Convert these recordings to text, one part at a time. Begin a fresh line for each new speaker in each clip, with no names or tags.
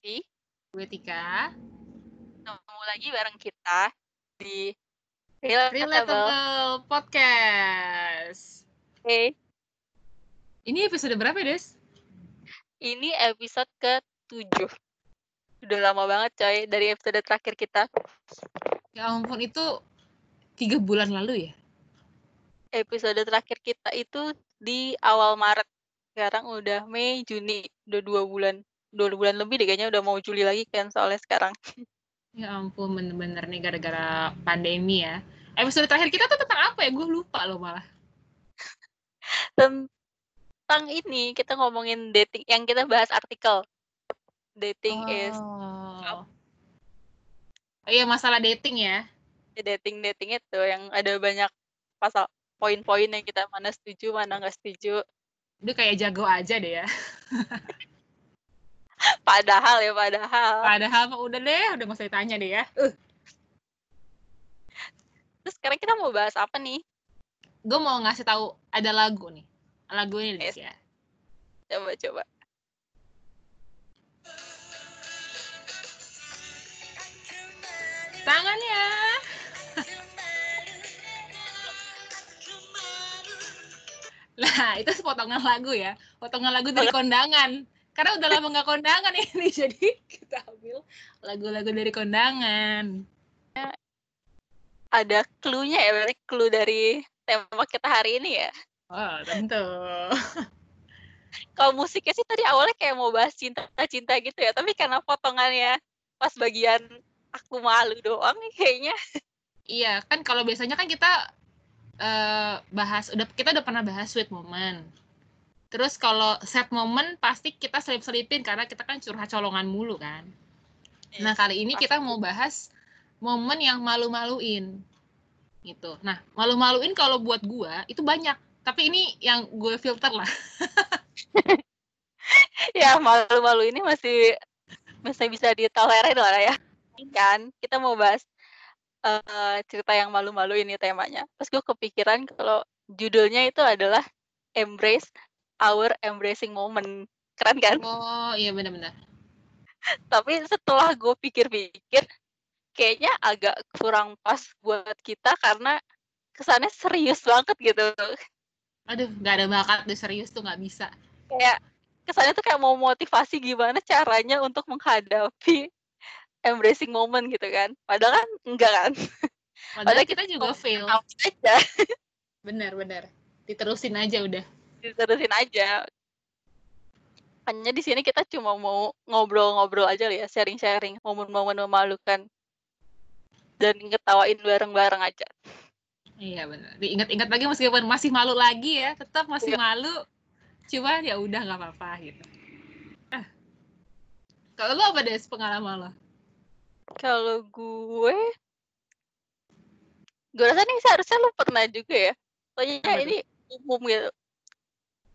Esti.
Gue Tika.
Ketemu lagi bareng kita di Relatable.
Relatable Podcast.
Oke,
Ini episode berapa, Des?
ini episode ke-7. Udah lama banget coy dari episode terakhir kita.
Ya ampun, itu tiga bulan lalu ya?
Episode terakhir kita itu di awal Maret. Sekarang udah Mei, Juni. Udah dua bulan. Dua bulan lebih deh kayaknya udah mau Juli lagi kan soalnya sekarang.
Ya ampun, bener-bener nih gara-gara pandemi ya. Episode terakhir kita tuh tentang apa ya? Gue lupa loh malah.
Tentang ini kita ngomongin dating yang kita bahas artikel. Dating is
Oh. Oh iya, masalah dating ya.
dating dating itu yang ada banyak pasal poin-poin yang kita mana setuju mana nggak setuju
Udah kayak jago aja deh ya.
padahal ya padahal
Padahal udah deh, udah gak usah ditanya deh ya.
terus sekarang kita mau bahas apa nih
Gue mau ngasih tahu ada lagu nih. Lagu ini Des ya.
coba coba
Tangannya. Nah, itu potongan lagu ya. Potongan lagu dari kondangan. Karena udah lama nggak kondangan ini, jadi kita ambil lagu-lagu dari kondangan.
ada clue-nya ya berarti clue dari tema kita hari ini ya
Oh, tentu.
kalau musiknya sih tadi awalnya kayak mau bahas cinta-cinta gitu ya tapi karena potongannya pas bagian aku malu doang nih kayaknya
Iya, kan kalau biasanya kan kita eh, bahas udah kita udah pernah bahas sweet moment. Terus kalau sad moment pasti kita selip-selipin karena kita kan curhat colongan mulu kan. Nah, kali ini kita mau bahas momen yang malu-maluin. Gitu. Nah, malu-maluin kalau buat gua itu banyak. Tapi ini yang gue filter lah.
ya malu-malu ini masih masih bisa ditolerir lah ya kan kita mau bahas eh, cerita yang malu-malu ini temanya terus gue kepikiran kalau judulnya itu adalah embrace our embracing moment keren kan
Oh, iya benar-benar.
tapi setelah gue pikir-pikir kayaknya agak kurang pas buat kita karena kesannya serius banget gitu
Aduh, nggak ada bakat deh serius tuh nggak bisa.
kayak kesannya tuh kayak mau motivasi gimana caranya untuk menghadapi embracing moment gitu kan padahal kan enggak kan
Padahal kita juga fail.
Aja
Benar-benar. Diterusin aja udah.
Diterusin aja hanya di sini kita cuma mau ngobrol-ngobrol aja ya sharing-sharing momen-momen memalukan dan ngetawain bareng-bareng aja
Iya benar. Diingat-ingat lagi meskipun masih malu lagi ya, tetap masih
Iya.
malu. Cuma ya udah nggak apa-apa gitu. Ah. Kalau lo apa deh pengalaman lo?
kalau gue gue rasa nih seharusnya lu pernah juga ya soalnya ini umum gitu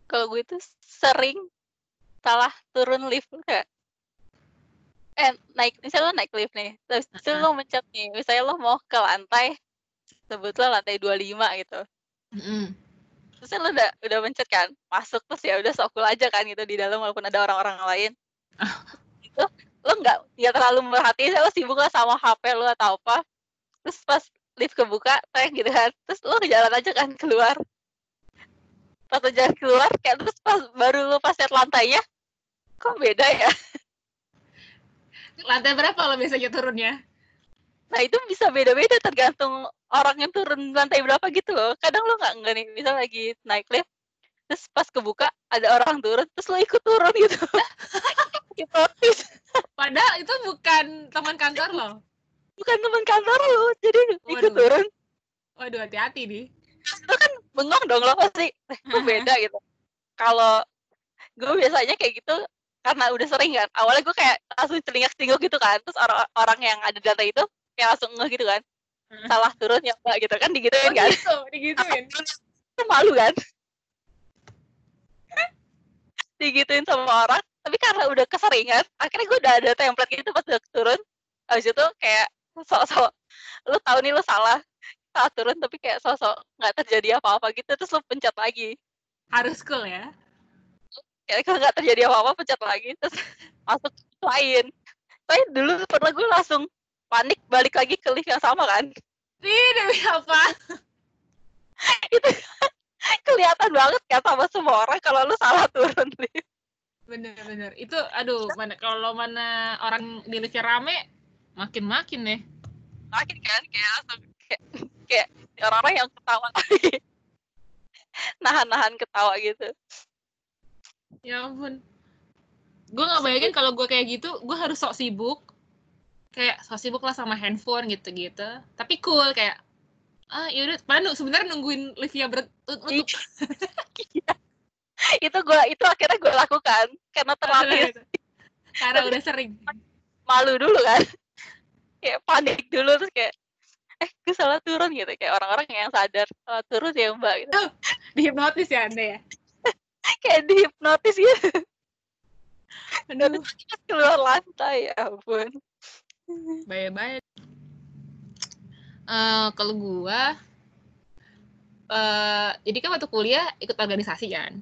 kalau gue tuh sering salah turun lift kayak eh naik misalnya lo naik lift nih terus itu
Uh-uh.
lo mencet nih misalnya lo mau ke lantai sebutlah lantai 25 gitu
Mm-mm.
terus lo udah udah mencet kan masuk terus ya udah sok cool aja kan gitu di dalam walaupun ada orang-orang lain itu lo nggak nggak terlalu merhatiin lo sibuk lah sama HP lo atau apa terus pas lift kebuka teng gitu kan terus lo ke jalan aja kan keluar pas lo jalan keluar kayak terus pas baru lo pas lihat lantainya kok beda ya
Lantai berapa lo biasanya turunnya?
nah itu bisa beda-beda tergantung orang yang turun lantai berapa gitu loh kadang lo nggak nggak nih misal lagi naik lift terus pas kebuka ada orang turun terus lo ikut turun gitu hipnotis
Padahal itu bukan teman kantor lo.
bukan teman kantor lo jadi ikut
Waduh.
turun
Waduh hati-hati nih.
itu kan bengong dong lo pasti. Eh, kok beda gitu? Kalau gue biasanya kayak gitu karena udah sering kan. Awalnya gue kayak langsung celingak celinguk gitu kan. Terus orang orang yang ada di lantai itu kayak langsung ngeh gitu kan. Salah turun ya mbak gitu kan
Oh
digituin kan.
gitu, digituin.
Itu malu kan. Digituin sama orang tapi karena udah keseringan akhirnya gue udah ada template gitu pas udah turun. Habis itu kayak sok-sok lu tahu nih lu salah salah turun tapi kayak sosok nggak terjadi apa-apa gitu terus lu pencet lagi
Harus cool ya.
kayak kalau nggak terjadi apa-apa pencet lagi terus masuk lain tapi dulu pernah gue langsung panik balik lagi ke lift yang sama kan
Ih, demi apa?
itu kelihatan banget kan sama semua orang kalau lu salah turun lift
Bener-bener. Itu, aduh, mana kalau mana orang di liftnya rame, makin-makin deh.
makin kan kayak langsung kayak, kayak orang-orang yang ketawa nahan-nahan ketawa gitu
Ya ampun. Gue nggak bayangin kalau gue kayak gitu, gue harus sok sibuk. Kayak sok sibuk lah sama handphone gitu-gitu. Tapi cool kayak, ah yaudah, padahal sebenarnya nungguin liftnya bertutup.
Iya. itu gue itu akhirnya gue lakukan karena terlatih
Karena udah sering.
malu dulu kan kayak panik dulu terus kayak eh gue salah turun gitu kayak orang-orang yang sadar salah turun ya mbak gitu.
Dihipnotis ya Anda ya?
kayak dihipnotis gitu
Aduh,
keluar lantai ya ampun
bahaya-bahaya. Eh, kalau gua, eh jadi kan waktu kuliah ikut organisasi kan.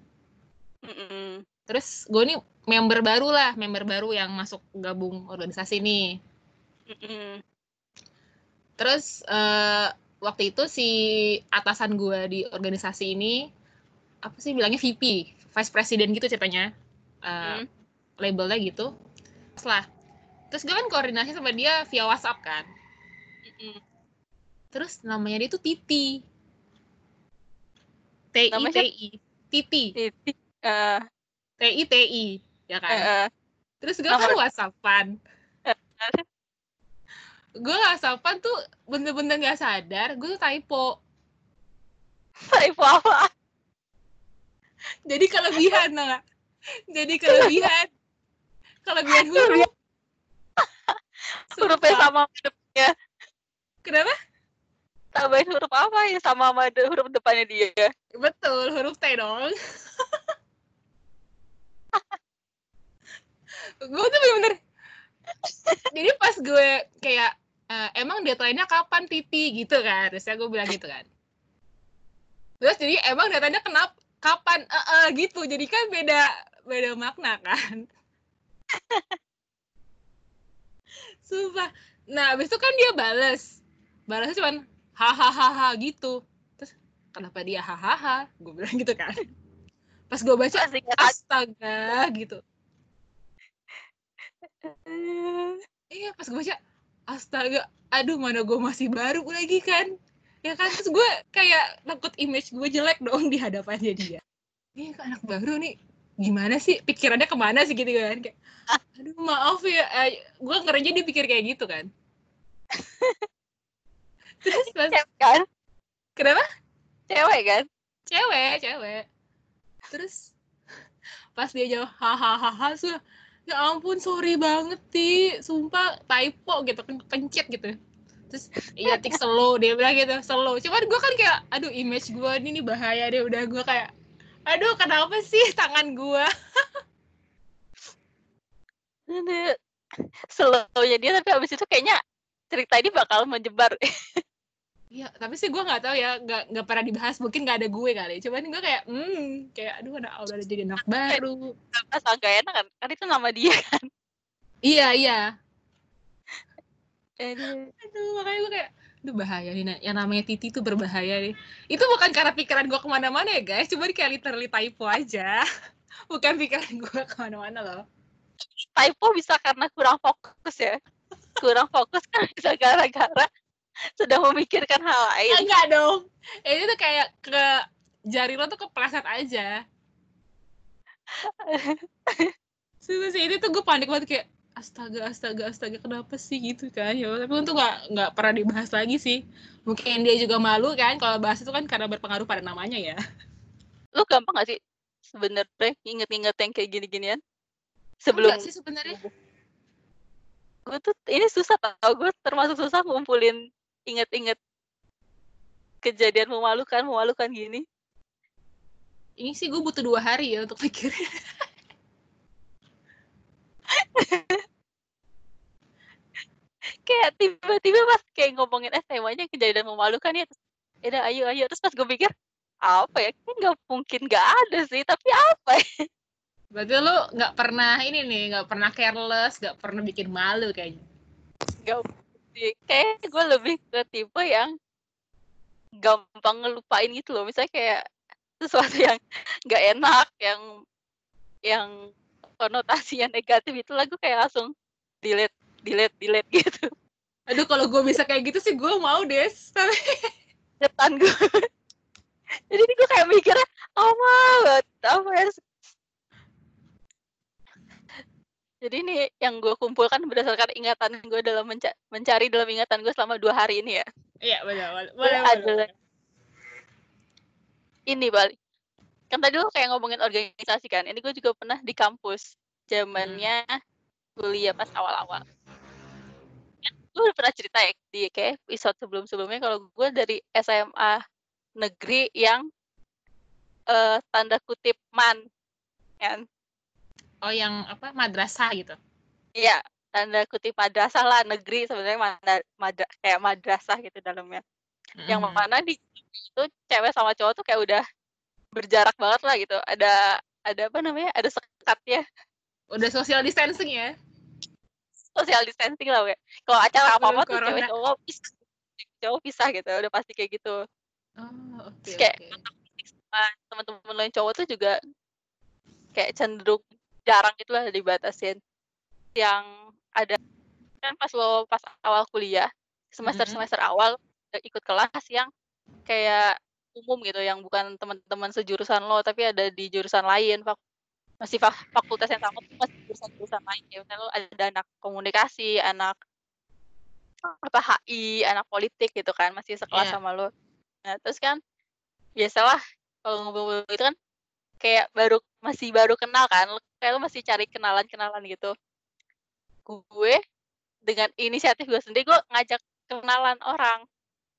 Mm-mm.
Terus gue nih member baru lah, member baru yang masuk gabung organisasi nih.
Mm-mm.
Terus eh, waktu itu si atasan gue di organisasi ini apa sih bilangnya VP, Vice President gitu ceritanya, Eh,
Mm.
labelnya gitu. Terus lah, terus gue kan koordinasi sama dia via WhatsApp kan. Terus namanya dia tuh Titi. T I T I. Titi.
eh
T I T I. Ya kan?
eh, eh.
Terus gue kan whatsappan. Gue whatsappan tuh bener-bener gak sadar, gue tuh typo.
typo apa
Jadi kelebihan, nah. Jadi kelebihan. Kelebihan huruf.
hurufnya sama hurufnya
Kenapa?
tambahin huruf apa ya sama sama de- huruf depannya dia
Betul, huruf T dong. gue tuh bener-bener jadi pas gue kayak eh, emang deadline-nya kapan Titi? Gitu kan. Terusnya gue bilang gitu kan. Terus jadi emang deadline-nya kenapa kapan? Eh, eh, gitu. Jadi kan beda beda makna kan. Sumpah. Nah abis itu kan dia bales. Balasnya cuman hahaha gitu. Terus kenapa dia hahaha? Gue bilang gitu kan. Pas gue baca astaga gitu. Iya pas gue baca astaga aduh mana gue masih baru lagi kan? Ya kan terus gue kayak takut image gue jelek dong di hadapannya dia. Ini anak baru nih? Gimana sih? Pikirannya ke mana sih gitu kan? Kayak aduh maaf ya. Eh, gue ngerenya dia pikir kayak gitu kan. Terus pas
kan?
Kenapa?
Cewek kan?
Cewek cewek. Terus pas dia jawab hahaha sudah ya ampun sorry banget ti. Sumpah typo gitu pen- pencet gitu. Terus iya tik slow. Dia bilang gitu slow. Cuman gue kan kayak aduh image gue ini nih bahaya deh. Udah gue kayak aduh kenapa sih tangan gue
slownya dia tapi abis itu kayaknya cerita ini bakal menyebar
Iya, tapi sih gue nggak tahu ya, nggak nggak pernah dibahas, mungkin nggak ada gue kali. Cuman gue kayak, hmm, kayak aduh udah udah jadi anak baru.
pas gak enak kan? Kan itu nama dia kan?
Iya iya,
Aduh.
aduh makanya gue kayak aduh bahaya nih yang namanya Titi itu berbahaya nih. Itu bukan karena pikiran gue ke mana-mana ya guys. Cuma kayak literally typo aja. Bukan pikiran gue ke mana-mana loh.
Typo bisa karena kurang fokus ya? Kurang fokus kan bisa gara-gara sudah memikirkan hal lain.
Enggak dong. Ini tuh kayak ke jari lo tuh kepleset aja. Sumpah sih ini tuh gue panik banget kayak astaga astaga astaga kenapa sih? Gitu kan ya tapi untung nggak nggak pernah dibahas lagi sih. Mungkin dia juga malu kan kalau bahas itu kan karena berpengaruh pada namanya ya.
Lu gampang gak sih sebenarnya inget-inget yang kayak gini-ginian? Sebelum
Enggak sih sebenarnya.
Gue tuh ini susah tau gue termasuk susah ngumpulin inget-inget kejadian memalukan memalukan gini?
Ini sih gue butuh dua hari ya untuk pikir.
Kayak tiba-tiba pas kayak ngomongin eh temanya kejadian memalukan ya terus ya ayo ayo. Terus pas gue pikir apa ya? Nggak mungkin nggak ada sih tapi apa ya?
Berarti lu nggak pernah ini nih, nggak pernah careless, nggak pernah bikin malu kayaknya.
Gak kayak gue lebih ke tipe yang gampang ngelupain gitu loh. Misalnya kayak sesuatu yang nggak enak, yang yang konotasinya negatif itu lagu kayak langsung delete, delete, delete gitu.
Aduh, kalau gue bisa kayak gitu sih gue mau deh. Tapi
Depan gue. Jadi ini gue kayak mikirnya, oh banget, apa ya? Jadi ini yang gue kumpulkan berdasarkan ingatan gue dalam menca mencari dalam ingatan gue selama dua hari ini ya.
Iya benar, boleh, boleh,
ini Bali. Kan tadi lo kayak ngomongin organisasi kan. Ini gue juga pernah di kampus zamannya kuliah pas awal-awal. Gue udah pernah cerita ya di kayak episode sebelum-sebelumnya kalau gue dari SMA negeri yang eh, tanda kutip man kan.
Oh yang apa madrasah gitu.
Iya, tanda kutip madrasah lah negeri sebenarnya mada- madra- kayak madrasah gitu dalamnya. Yang
Mm.
mana di itu cewek sama cowok tuh kayak udah berjarak banget lah gitu. Ada ada apa namanya? Ada sekatnya.
Udah social distancing ya.
Social distancing lah, we. Kalau acara apa-apa tuh
corona.
cewek cowok pisah. Cowok pisah gitu, udah pasti kayak gitu.
Oh, oke
Terus kayak sama teman-teman lain cowok tuh juga kayak cenderung jarang gitu lah dibatasin. Yang ada kan pas lo pas awal kuliah, semester-semester awal eh, ikut kelas yang kayak umum gitu yang bukan teman-teman sejurusan lo tapi ada di jurusan lain fak masih fak- fakultas yang sama masih jurusan-jurusan lain ya lo ada anak komunikasi anak apa HI anak politik gitu kan masih sekelas
Iya.
sama lo nah terus kan biasalah kalau ngobrol itu kan kayak baru masih baru kenal kan kayak lo masih cari kenalan-kenalan gitu gue dengan inisiatif gue sendiri gue ngajak kenalan orang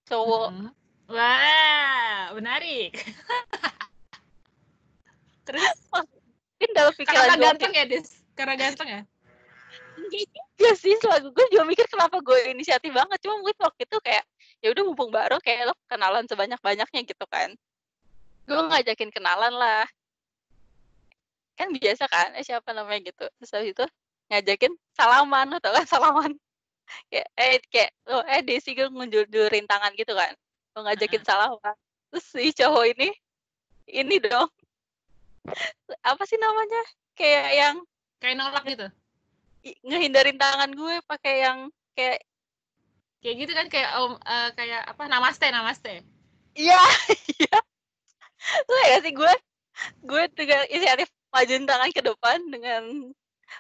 cowok
Mm. Wah, menarik. Terus
mungkin dalam pikiran
karena
gue
ganteng ya, Des? Karena ganteng ya?
juga sih selalu gue juga mikir kenapa gue inisiatif banget cuma mungkin waktu itu kayak ya udah mumpung baru kayak lo kenalan sebanyak banyaknya gitu kan gue ngajakin kenalan lah kan biasa kan eh siapa namanya gitu. Terus habis itu ngajakin salaman lo tau kan salaman. Kayak eh kayak lo eh Desi gue ngunjurin tangan gitu kan. Lo ngajakin salaman. Terus si cowok ini ini dong. Apa sih namanya? Kayak yang
Kayak nolak gitu.
ngehindarin tangan gue pakai yang kayak
Kayak gitu kan kayak om eh, kayak apa namaste namaste.
iya iya. Lo ya sih gue? Gue dengan inisiatif majuin tangan ke depan dengan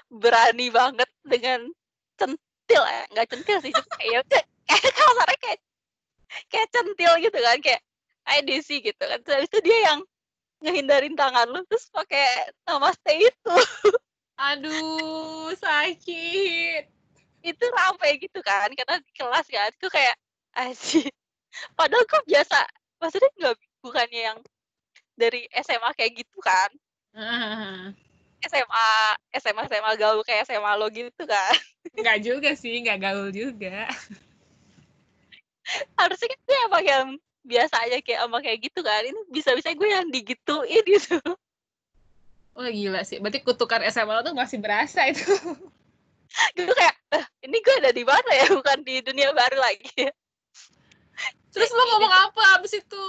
berani banget dengan centil. Ya nggak centil sih cuma kayak kayak kayak kasarnya kayak kayak centil gitu kan kayak Desi gitu kan. Terus itu dia yang ngehindarin tangan lu terus pakai namaste itu.
Aduh, sakit.
itu ramai gitu kan karena di kelas kan gue kayak asyik padahal gue biasa maksudnya nggak bukannya yang dari SMA kayak gitu kan SMA SMA SMA gaul kayak SMA lo gitu kan
Enggak juga sih, enggak gaul juga.
harusnya kan gue emang yang biasa aja kayak sama kayak gitu kan ini bisa-bisa gue yang digituin gitu
Wah gila sih, berarti kutukan SMA lo tuh masih berasa itu.
gue kayak "Eh, ini gue ada di mana ya bukan di dunia baru lagi
Terus lo ngomong apa abis itu?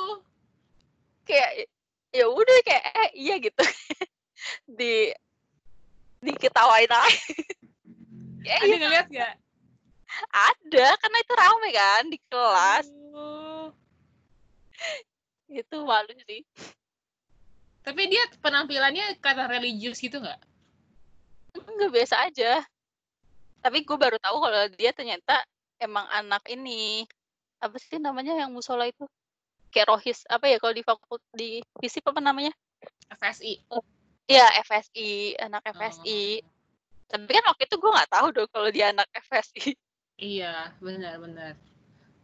kayak ya udah kayak eh, iya gitu di diketawain aja ya,
Ada
iya,
ngeliat gak?
ada karena itu rame kan di kelas
Aduh.
itu malu sih
Tapi dia penampilannya karena religius gitu nggak?
nggak biasa aja tapi gue baru tahu kalau dia ternyata emang anak ini apa sih namanya yang musola itu kayak rohis apa ya kalau di fakult di fisip apa namanya
FSI.
Iya FSI anak FSI
Oh.
tapi kan waktu itu gue nggak tahu dong kalau dia anak FSI
Iya, benar-benar.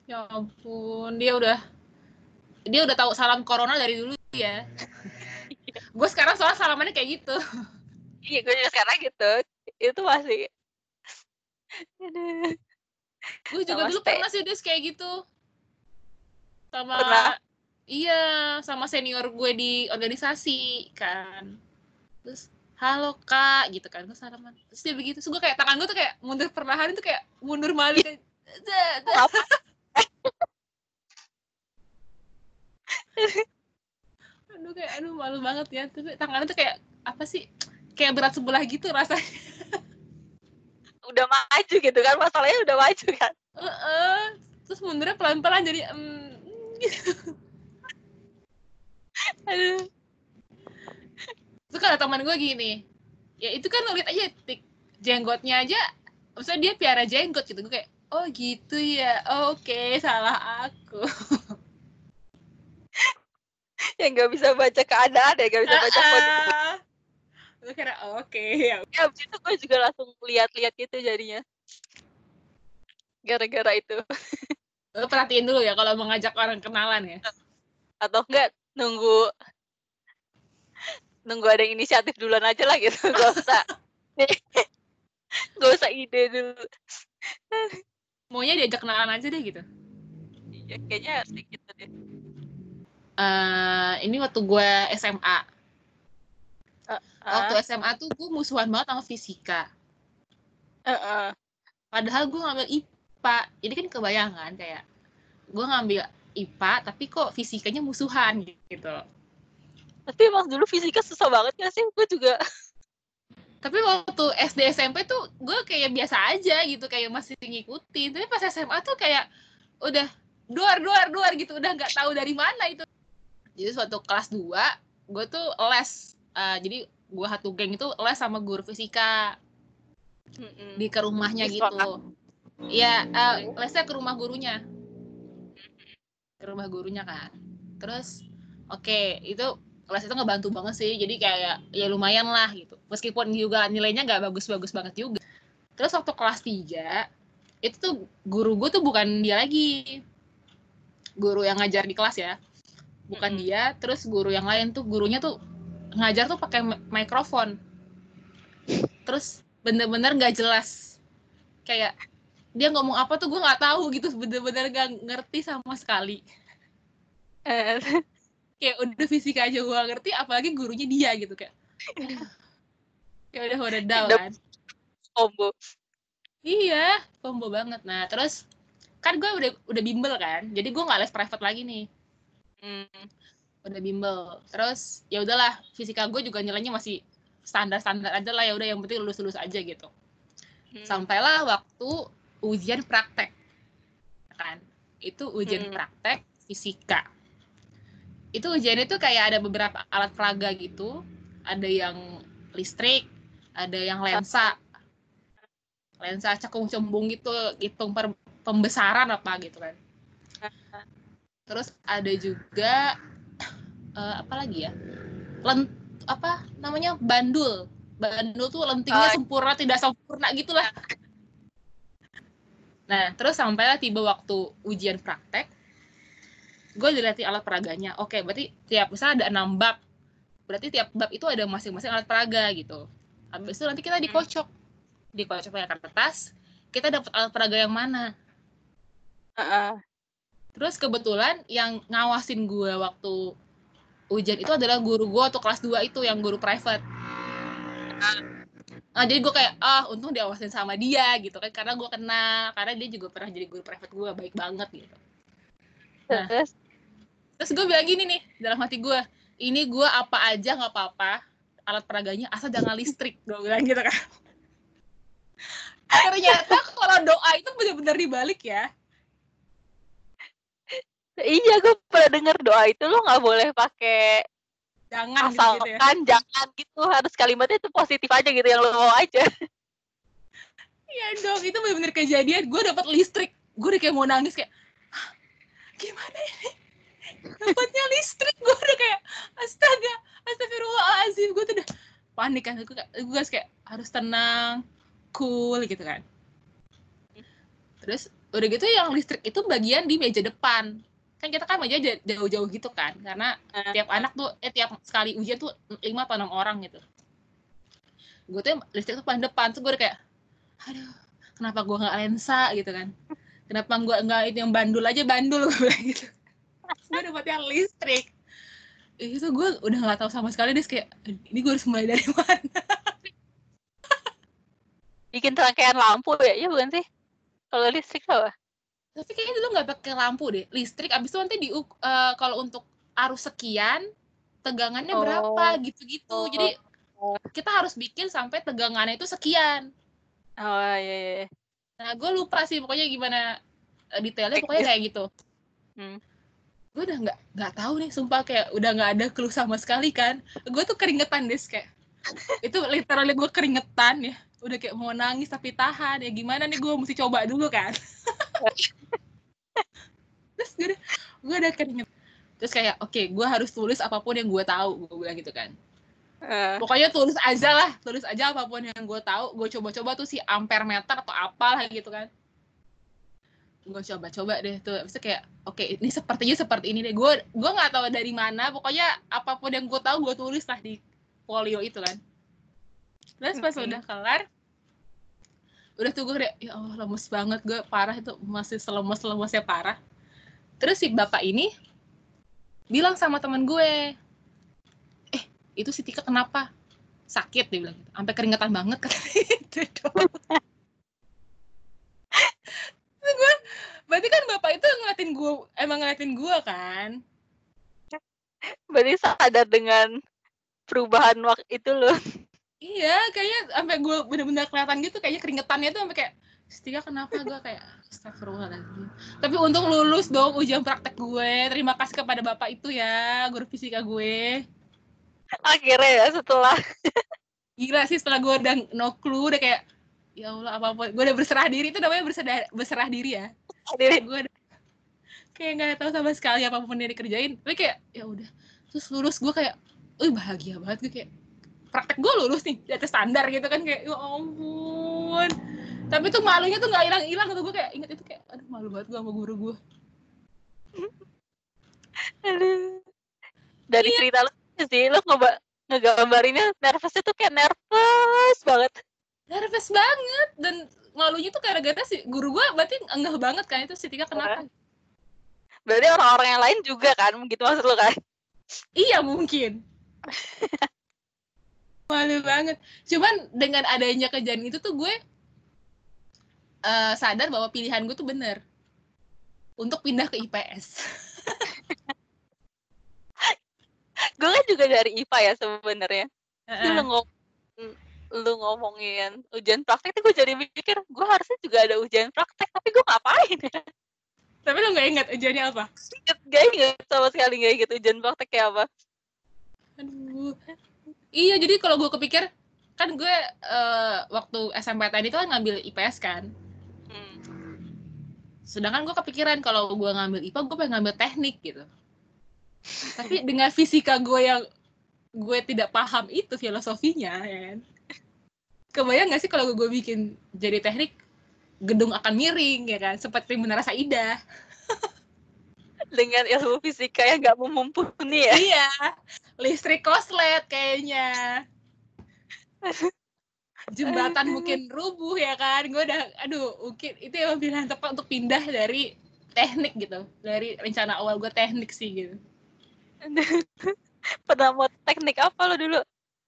Ya ampun, dia udah dia udah tahu salam corona dari dulu ya. gue sekarang soal salamannya kayak gitu.
iya gue juga sekarang gitu itu masih.
Gue juga dulu pernah sih Des kayak gitu. Sama
Pernah?
Iya, sama senior gue di organisasi kan. Terus halo kak gitu kan gue salaman terus dia begitu terus gue kayak tangan gue tuh kayak mundur perlahan itu kayak mundur malu kayak "Dah, dah."
Apa?
aduh kayak aduh malu banget ya tapi tangannya tuh kayak apa sih kayak berat sebelah gitu rasanya
Udah maju gitu kan, masalahnya udah maju kan.
Heeh. terus mundurnya pelan-pelan jadi em,
Aduh.
terus kata teman gue gini ya itu kan ngeliat aja tik jenggotnya aja maksudnya dia piara jenggot gitu gue kayak oh gitu ya oke salah aku
Ya nggak bisa baca keadaan ya, nggak bisa baca kode.
Ah. gue kira oke ya
Ya, abis itu gue juga langsung lihat-liat gitu jadinya. Gara-gara itu.
lo perhatiin dulu ya kalau mau ngajak orang kenalan ya
Atau enggak, nunggu nunggu ada yang inisiatif duluan aja lah gitu. Gak usah. Gak usah ide dulu.
maunya diajak kenalan aja deh gitu
Ya, kayaknya harus gitu deh.
Eh ini waktu gue SMA waktu
Ah,
SMA tuh gue musuhan banget sama fisika
heeh.
padahal gue ngambil IPA jadi kan kebayangan kayak gue ngambil IPA tapi kok fisikanya musuhan gitu
Tapi emang dulu fisika susah banget gak sih? Gue juga.
tapi waktu SD SMP tuh gue kayak biasa aja gitu kayak masih ngikutin tapi pas SMA tuh kayak udah duar duar duar gitu udah nggak tahu dari mana itu jadi suatu kelas 2 gue tuh les Eh, jadi gue satu geng itu les sama guru fisika
Mm-mm.
di ke rumahnya gitu. Iya, eh, lesnya ke rumah gurunya. Ke rumah gurunya kan. Terus oke, itu les itu ngebantu banget sih. Jadi kayak ya lumayan lah gitu. Meskipun juga nilainya nggak bagus-bagus banget juga. Terus waktu kelas 3 itu tuh guru gue tuh bukan dia lagi. Guru yang ngajar di kelas ya. Bukan
Mm-mm.
dia, terus guru yang lain tuh gurunya tuh ngajar tuh pakai mi- mikrofon. Terus bener-bener nggak jelas. Kayak dia ngomong apa tuh gue nggak tahu gitu bener-bener gak ngerti sama sekali.
Eh,
kayak udah fisika aja gue ngerti apalagi gurunya dia gitu kayak ya udah udah down. Kan
combo.
iya combo banget. Nah terus kan gue udah udah bimbel kan jadi gue nggak les private lagi nih.
Hmm.
udah bimbel. Terus ya udahlah fisika gue juga nilainya masih standar standar aja lah ya udah yang penting lulus lulus aja gitu.
Hmm.
sampailah waktu ujian praktek kan? Itu ujian
Hmm.
praktek fisika. Itu ujian itu kayak ada beberapa alat peraga gitu. Ada yang listrik ada yang lensa. Lensa cekung cembung gitu hitung per pembesaran apa gitu kan? Terus ada juga eh, apa lagi ya? Len, apa namanya? Bandul. Bandul tuh lentingnya
Oh.
sempurna tidak sempurna gitulah nah terus sampailah tiba waktu ujian praktek gue dilatih alat peraganya. Oke berarti tiap misalnya ada enam bab berarti tiap bab itu ada masing-masing alat peraga gitu. Habis itu nanti kita dikocok. Dikocok pakai kertas kita dapat alat peraga yang mana?
Heeh.
Terus kebetulan yang ngawasin gue waktu ujian itu adalah guru gue waktu kelas 2 itu yang guru private. Nah, jadi gue kayak ah untung diawasin sama dia gitu kan karena gue kenal karena dia juga pernah jadi guru private gue baik banget gitu. Nah.
Terus
Terus gue bilang gini nih dalam hati gue ini gue apa aja nggak apa-apa alat peraganya asal jangan listrik gue bilang gitu kan. Ternyata kalau doa itu benar-benar dibalik ya.
iya gue pernah denger doa itu lo nggak boleh pakai
Jangan
asalkan
gitu ya.
jangan gitu harus kalimatnya itu positif aja gitu yang lo mau aja.
Iya dong, itu bener-bener kejadian. Gue dapat listrik, gue udah kayak mau nangis kayak, "Hah, gimana ini? Dapatnya listrik, gue udah kayak, astaga, astagfirullahaladzim. Gue tuh udah panik kan, gue gue kayak harus tenang, cool gitu kan. Terus udah gitu yang listrik itu bagian di meja depan. Kan kita kan j- jauh-jauh gitu kan, karena tiap anak tuh, eh tiap sekali ujian tuh lima atau enam orang gitu. Gue tuh listrik tuh paling depan, tuh gue udah kayak, aduh kenapa gue nggak lensa? gitu kan. Kenapa gue nggak itu yang bandul aja bandul gue bilang gitu. Gue dapat yang listrik. Itu gue udah nggak tahu sama sekali deh kayak ini gue harus mulai dari mana?
Bikin rangkaian lampu ya iya bukan sih? Kalau listrik apa
tapi kayaknya dulu nggak pakai lampu deh listrik abis itu nanti di uh, kalau untuk arus sekian tegangannya oh. berapa gitu-gitu oh. jadi kita harus bikin sampai tegangannya itu sekian
oh iya, iya. iya.
nah gue lupa sih pokoknya gimana eh, detailnya pokoknya kayak gitu hmm. gue udah nggak nggak tahu nih sumpah kayak udah nggak ada clue sama sekali kan gue tuh keringetan deh kayak itu literally gue keringetan ya. Udah kayak mau nangis tapi tahan. Ya gimana nih gue mesti coba dulu kan. Terus gue udah gue udah keringet. Terus kayak oke okay, gue harus tulis apa pun yang gue tahu gue bilang gitu kan. Uh. pokoknya tulis aja lah tulis aja apa pun yang gue tahu. Gue coba-coba tuh si ampere meter atau apa lah gitu kan. Gue coba-coba deh tuh. Bisa kayak oke okay, ini sepertinya seperti ini deh. Gue gue nggak tahu dari mana. Pokoknya apa pun yang gue tahu gue tulis lah di folio itu kan. Terus pas okay. udah kelar udah tuh gue kayak ya Allah lemes banget gue parah itu masih selemes lemesnya parah. Terus si bapak ini bilang sama teman gue eh itu si Tika kenapa? Sakit dia bilang gitu. Sampai keringetan banget kan itu gue berarti kan bapak itu ngeliatin gue emang ngeliatin gue kan?
Berarti sadar dengan perubahan waktu itu loh.
Iya kayaknya sampai gue bener-bener kelihatan gitu kayaknya keringetannya tuh sampai kayak Setia kenapa? Gue kayak astagfirullahaladzim. Tapi untung lulus dong ujian praktek gue. Terima kasih kepada bapak itu ya guru fisika gue.
Akhirnya ya setelah.
Gila sih setelah gue udah no clue udah kayak ya Allah apa pun gue udah berserah diri itu namanya berserah berserah diri ya. Diri gue udah, kayak nggak tahu sama sekali apa pun yang dikerjain. Tapi kayak ya udah. Terus lulus gue kayak uh bahagia banget gue kayak praktek gue lulus nih di atas standar gitu kan kayak ya ampun. Tapi tuh malunya tuh nggak hilang hilang tuh gue kayak inget itu kayak aduh malu banget gue sama guru gue
dari iya. cerita lu sih lu nggak ngegambarinnya nervousnya tuh kayak nervous banget.
Nervous banget dan malunya tuh gara-gara si guru gue berarti enggak banget kan itu si Tika kenapa?
Berarti orang-orang yang lain juga kan gitu maksud lu kan?
Iya mungkin malu banget. Cuman dengan adanya kejadian itu tuh gue uh, sadar bahwa pilihan gue tuh bener. Untuk pindah ke IPS
gue kan juga dari IPA ya sebenarnya. Uh-uh. lu ngom lu ngomongin ujian praktek tuh gue jadi mikir gue harusnya juga ada ujian praktek tapi gue ngapain ya?
Tapi lu nggak ingat ujiannya apa?
Gak inget sama sekali gak inget ujian praktek kayak apa
aduh. Iya jadi kalau gue kepikir kan gue uh, waktu SMP tadi itu kan ngambil IPS kan. Hmm. sedangkan gue kepikiran kalau gue ngambil IPA gue pengen ngambil teknik gitu. Tapi dengan fisika gue yang gue tidak paham itu filosofinya ya kan? Kebayang gak sih kalau gue bikin jadi teknik gedung akan miring ya kan? Seperti menara Saida
dengan ilmu fisika yang nggak mumpuni ya?
Iya listrik koslet kayaknya. Jembatan mungkin rubuh ya kan? Gue udah aduh mungkin itu yang pilihan tepat untuk pindah dari teknik gitu dari rencana awal gue teknik sih gitu.
Pernah mau teknik apa lo dulu?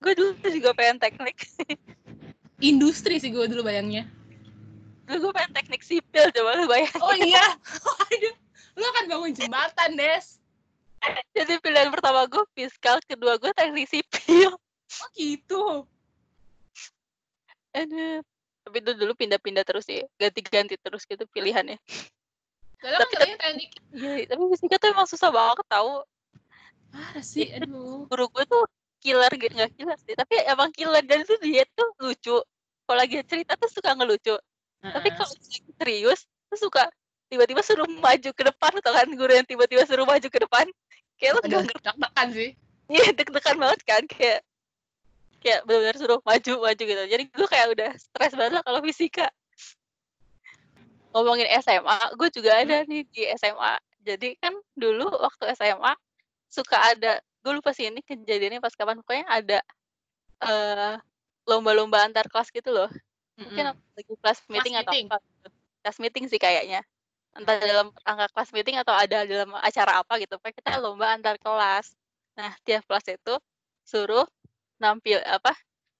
Gue dulu juga pengen teknik.
Industri sih gue dulu bayangnya.
Gue pengen teknik sipil coba lu bayangin.
Oh iya? Aduh lu akan bangun jembatan des.
Jadi pilihan pertama gue fiskal kedua gue teknik sipil.
Oh gitu.
Aduh. tapi itu dulu pindah-pindah terus sih. Ganti-ganti terus gitu pilihannya.
Dalam tapi kan teknik
iya tapi fisika tuh emang susah banget tau.
Ah sih aduh.
guru gue tuh killer gitu nggak killer sih. Tapi emang killer dan itu dia tuh lucu. Kalau lagi cerita tuh suka ngelucu. Uh -uh. tapi kalau serius tuh suka tiba-tiba suruh maju ke depan atau kan guru yang tiba-tiba suruh maju ke depan? Kayak lo
gak deg-degan sih.
Iya deg-degan banget kan kayak kayak benar-benar suruh maju maju gitu. Jadi gue kayak udah stres banget lah kalau fisika. Ngomongin SMA gue juga ada nih di SMA jadi kan dulu waktu SMA suka ada gue lupa sih ini kejadiannya pas kapan. Pokoknya ada uh, lomba-lomba antar kelas gitu loh. Mungkin mm -hmm. lagi kelas meeting atau meeting. apa gitu. kelas meeting sih kayaknya entah dalam angka kelas meeting atau ada dalam acara apa gitu pak kita lomba antar kelas nah tiap kelas itu suruh nampil apa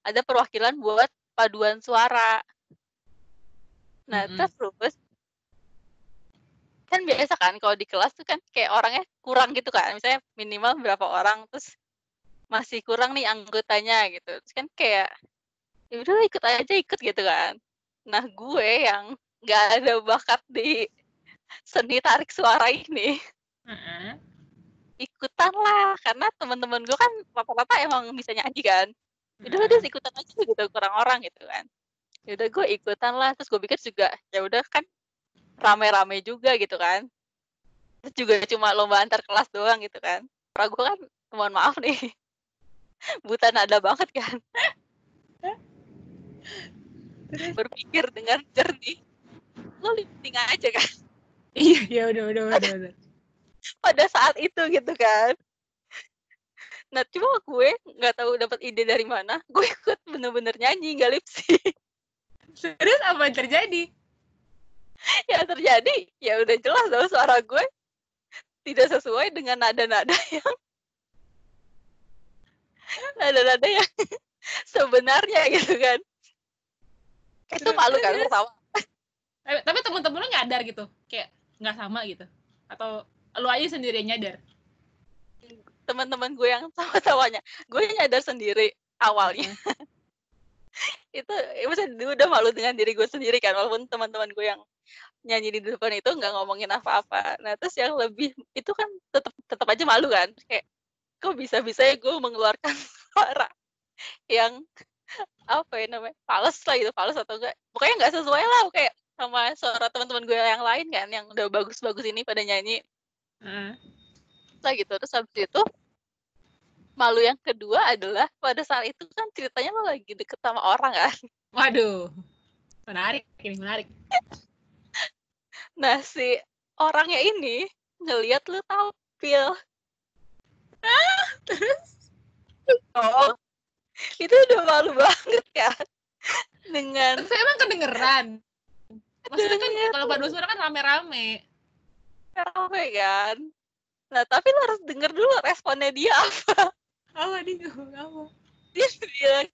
ada perwakilan buat paduan suara Nah,
Mm-mm.
terus kan biasa kan kalau di kelas tuh kan kayak orangnya kurang gitu kan. Misalnya minimal berapa orang terus masih kurang nih anggotanya gitu. Terus kan kayak ya udah ikut aja ikut gitu kan. Nah, gue yang nggak ada bakat di seni tarik suara ini.
Heeh.
ikutan lah karena teman-teman gue kan rata-rata emang bisa nyanyi kan. Udah udah
Heeh.
ikutan aja gitu kurang orang gitu kan. Ya udah gue ikutan lah terus gue pikir juga ya udah kan rame-rame juga gitu kan. Terus juga cuma lomba antar kelas doang gitu kan. Karena gue kan mohon maaf nih buta nada banget kan. Berpikir dengan jernih. Lo lifting aja kan
Iya, ya udah udah udah udah.
pada saat itu gitu kan. Nah cuma gue nggak tahu dapat ide dari mana gue ikut bener-bener nyanyi nggak lip sync.
Terus apa yang terjadi?
yang terjadi. Ya udah jelas dong suara gue. Tidak sesuai dengan nada-nada yang nada-nada yang sebenarnya gitu kan. Itu malu kan pertama
Tapi, tapi temen-temen lu nyadar gitu, kayak nggak sama gitu, atau lu aja sendiri nyadar?
teman-teman gue yang sama-samanya gue nyadar sendiri awalnya. Itu ya maksudnya udah malu dengan diri gue sendiri kan walaupun teman-teman gue yang nyanyi di depan itu nggak ngomongin apa-apa. Nah terus yang lebih itu kan tetap tetap aja malu kan kayak kok bisa bisa ya gue mengeluarkan suara yang apa ya namanya fals lah gitu fals atau enggak. Pokoknya nggak sesuai lah kayak sama suara teman-teman gue yang lain kan yang udah bagus-bagus ini pada nyanyi
Heeh.
lah gitu terus habis itu malu yang kedua adalah pada saat itu kan ceritanya lo lagi deket sama orang kan
Waduh, menarik ini menarik.
nah si orangnya ini ngelihat lu tampil
Terus?
oh itu udah malu banget kan dengan
Tapi emang kedengeran. Maksudnya kan
Kedengeran.
kalau padu suara kan rame-rame.
rame kan? Nah tapi lo harus denger dulu responnya dia apa.
Apa dia apa?
dia bilang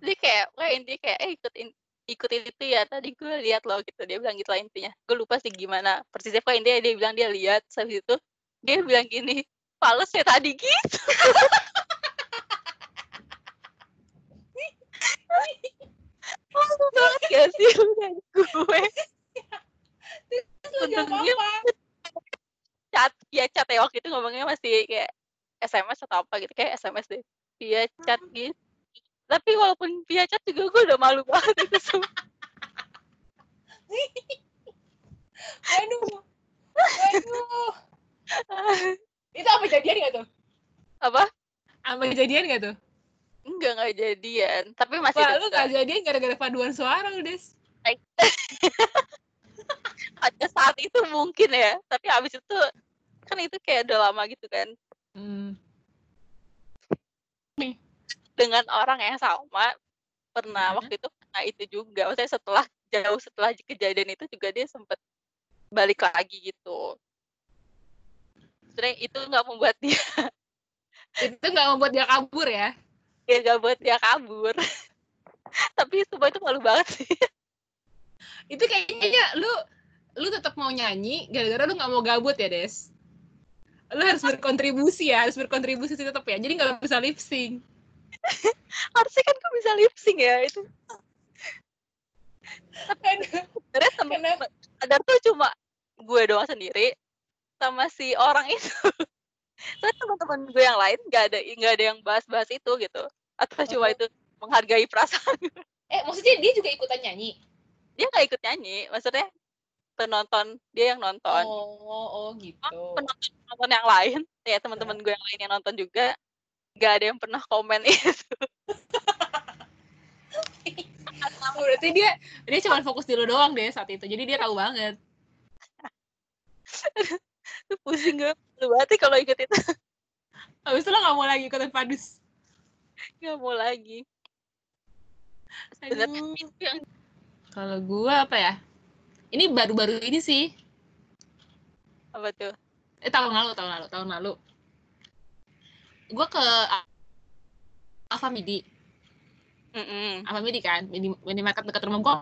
dia kayak kayak intinya kayak eh ikutin ikutin itu ya tadi gue lihat loh gitu. Dia bilang gitu lah intinya. Gue lupa sih gimana. Persisnya kok intinya dia bilang dia lihat. Habis itu dia bilang gini fals ya tadi gitu Malu banget gak sih lu dan gue
Terus lu jawab
Untungnya
apa?
chat ya chat ya waktu itu ngomongnya masih kayak SMS atau apa gitu kayak SMS deh via chat gitu tapi walaupun via chat juga gue udah malu banget itu semua
Aduh. Aduh. Itu apa jadian gak tuh?
apa
Apa jadian gak tuh?
enggak nggak jadian tapi masih
Wah, lu gak jadian gara-gara paduan suara lu, Des.
pada saat itu mungkin ya tapi habis itu kan itu kayak udah lama gitu kan
Hmm.
dengan orang yang sama pernah
Mhm.
waktu itu pernah itu juga maksudnya setelah jauh setelah kejadian itu juga dia sempet balik lagi gitu sebenarnya itu nggak membuat dia
Itu gak membuat dia kabur ya?
ya nggak buat dia kabur tapi semua itu malu banget sih
Itu kayaknya lu lu tetap mau nyanyi gara-gara lu gak mau gabut ya, Des. Lu harus berkontribusi ya, harus berkontribusi tetap ya. Jadi gak bisa lip sync.
harusnya kan gue bisa lip sync ya itu
Aduh.
sebenarnya temen ada tuh cuma gue doang sendiri sama si orang itu Soalnya teman-teman gue yang lain nggak ada nggak ada yang bahas-bahas itu gitu atau cuma
Oh.
itu menghargai perasaan
Eh, maksudnya dia juga ikutan nyanyi?
dia nggak ikut nyanyi maksudnya penonton dia yang nonton
Oh, oh gitu.
penonton penonton yang lain ya teman-teman gue yang lain yang nonton juga nggak ada yang pernah komen itu
berarti dia dia cuma fokus di lu doang deh saat itu. Jadi dia tahu banget.
Itu pusing gue lu banget kalau ikut itu
Habis itu lo gak mau lagi ikutan padus.
nggak mau lagi
Kalau gua apa ya? Ini baru-baru ini sih.
apa tuh?
Eh tahun lalu, tahun lalu, tahun lalu. Gua ke Alfa Midi,
Mm-mm.
Alfa Midi kan, mini, minimarket dekat rumah gua.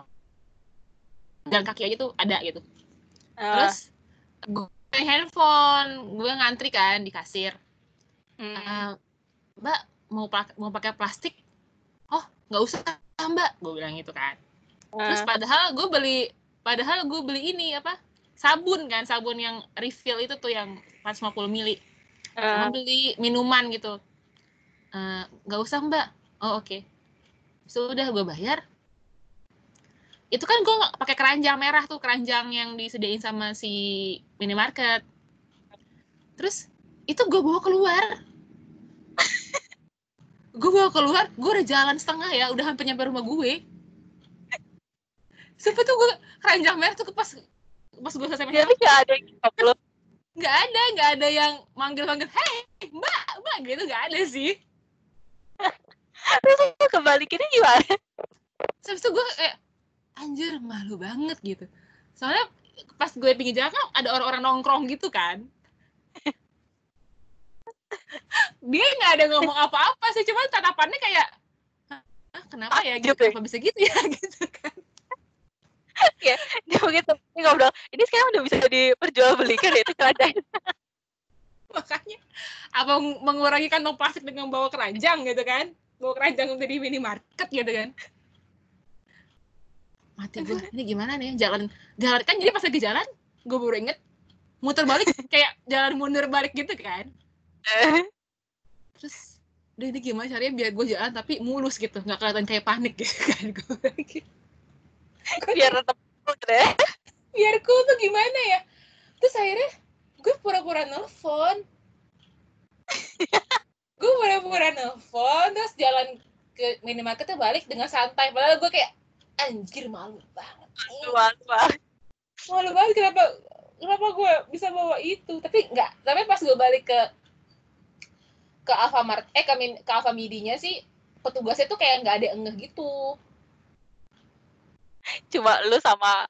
Jalan kaki aja tuh ada gitu.
Ah,
terus gue handphone gue ngantri kan di kasir.
Mm.
Eh, mbak mau mau pakai plastik? Oh nggak usah mbak gue bilang gitu kan. Terus
Ah,
padahal gue beli padahal gue beli ini apa sabun kan sabun yang refill itu tuh yang 450 mili.
Ah.
sama beli minuman gitu. Eh, nggak usah mbak. Oh oke. Sudah gue bayar. Itu kan gue pakai keranjang merah tuh keranjang yang disediain sama si minimarket. Terus itu gue bawa keluar. Gue bawa keluar gue udah jalan setengah ya udah hampir nyampe rumah gue Sumpah tuh gue keranjang merah tuh pas pas gue selesai main
Tapi nggak ada yang lo.
nggak ada nggak ada yang manggil-manggil hei mbak mbak gitu nggak ada sih
Terus lo kebalikinnya gimana?
Terus itu gue kayak anjir malu banget gitu soalnya pas gue pinggir jalan kan ada orang-orang nongkrong gitu kan dia nggak ada ngomong apa-apa sih cuma tatapannya kayak "Hah, kenapa ya gitu
ya?
kenapa bisa gitu ya gitu kan
Dia begitu. Dia ngobrol. Ini sekarang udah bisa diperjualbelikan ya itu keranjang.
makanya apa meng- mengurangi kantong plastik dengan bawa keranjang gitu kan bawa keranjang dari minimarket gitu kan mati gue ini gimana nih jalan jalan kan jadi pas lagi jalan gue baru inget muter balik kayak jalan mundur balik gitu kan terus udah ini gimana caranya biar gue jalan tapi mulus gitu nggak kelihatan kayak panik gitu kan gue gitu.
Biar tetap cool ya.
biar cool tuh gimana ya? Terus akhirnya gue pura-pura nelfon. Gue pura-pura nelfon terus jalan ke minimarketnya balik dengan santai. Padahal gue kayak anjir malu banget.
Luar, luar.
malu banget kenapa kenapa gue bisa bawa itu? Tapi enggak tapi pas gue balik ke ke Alfamart eh ke, ke Alfamidinya sih petugasnya tuh kayak nggak ada engeh gitu
Cuma lu sama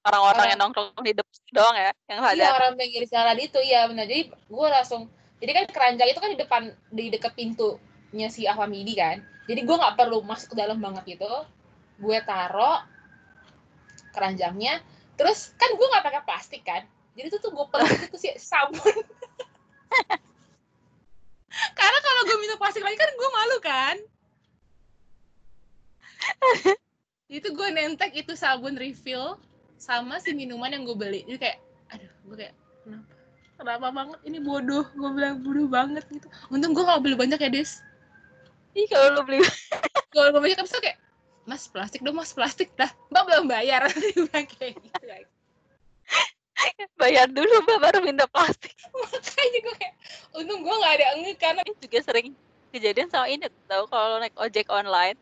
orang-orang
Orang.
yang nongkrong di depan doang ya yang
Iya
ada.
orang pinggir jalan itu iya benar jadi gue langsung jadi kan keranjang itu kan di depan di dekat pintunya si Alfamidi kan. Jadi gue nggak perlu masuk ke dalam banget gitu. Gue taro keranjangnya. Terus kan gue nggak pakai plastik kan. Jadi itu tuh gue peluk itu si sabun. Karena kalau gue minta plastik lagi kan gue malu kan itu gue nentek itu sabun refill sama si minuman yang gue beli. Jadi kayak aduh gue kayak kenapa? Kenapa banget? Ini bodoh. Gue bilang bodoh banget gitu. Untung gue gak beli banyak ya des.
Ih kalau lu beli
kalau gue banyak kan kayak mas plastik dong mas plastik dah. Mbak belum bayar. Kayak gitu
bayar dulu mbak baru minta plastik.
makanya gue kayak untung gue gak ada enggak karena
Ini juga sering kejadian sama ini tau kalau naik ojek online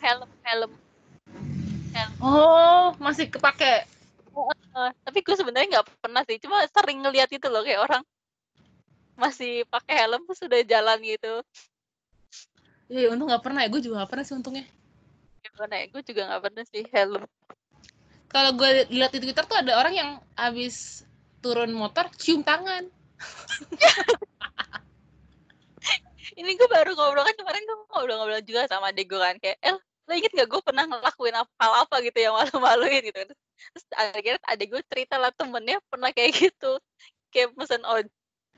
helm helm.
Oh masih kepake?
Eh, tapi gue sebenarnya nggak pernah sih cuma sering ngeliat itu loh kayak orang masih pakai helm terus udah jalan gitu.
Ya untung gak pernah ya gue juga gak pernah sih untungnya.
Gimana ya gue juga nggak pernah sih helm.
Kalau gue lihat di Twitter tuh ada orang yang habis turun motor cium tangan.
Ini gue baru ngobrol kan kemarin gue ngobrol-ngobrol juga sama adik gue kan kayak El lo inget gak gue pernah ngelakuin apa- hal apa gitu yang malu-maluin gitu. Terus akhirnya adik gue cerita lah temennya pernah kayak gitu. Kayak pesen on